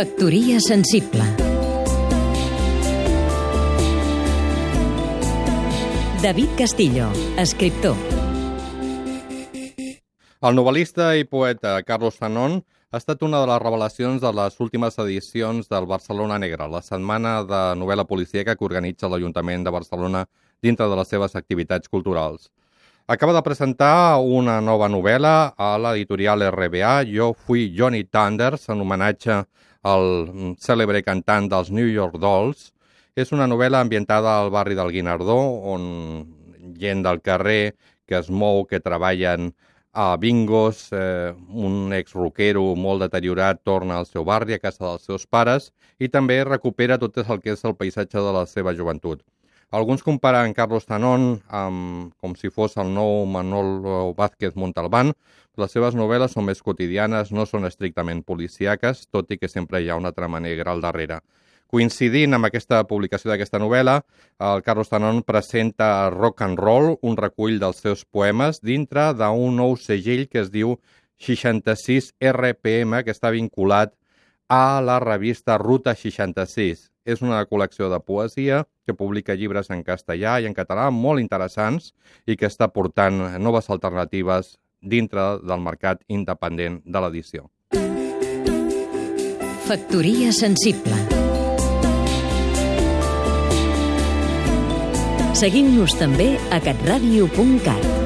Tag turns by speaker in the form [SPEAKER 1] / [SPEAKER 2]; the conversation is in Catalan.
[SPEAKER 1] Factoria sensible David Castillo, escriptor
[SPEAKER 2] El novel·lista i poeta Carlos Zanon ha estat una de les revelacions de les últimes edicions del Barcelona Negra, la setmana de novel·la policíaca que organitza l'Ajuntament de Barcelona dintre de les seves activitats culturals. Acaba de presentar una nova novel·la a l'editorial RBA, Jo fui Johnny Thunders, en homenatge al cèlebre cantant dels New York Dolls. És una novel·la ambientada al barri del Guinardó, on gent del carrer que es mou, que treballen a bingos, eh, un ex-roquero molt deteriorat torna al seu barri, a casa dels seus pares, i també recupera tot el que és el paisatge de la seva joventut. Alguns comparen Carlos Tanón amb, com si fos el nou Manolo Vázquez Montalbán. Les seves novel·les són més quotidianes, no són estrictament policíaques, tot i que sempre hi ha una trama negra al darrere. Coincidint amb aquesta publicació d'aquesta novel·la, el Carlos Tanón presenta Rock and Roll, un recull dels seus poemes, dintre d'un nou segell que es diu 66 RPM, que està vinculat a la revista Ruta 66. És una col·lecció de poesia que publica llibres en castellà i en català molt interessants i que està portant noves alternatives dintre del mercat independent de l'edició.
[SPEAKER 1] Factoria sensible Seguim-nos també a catradio.cat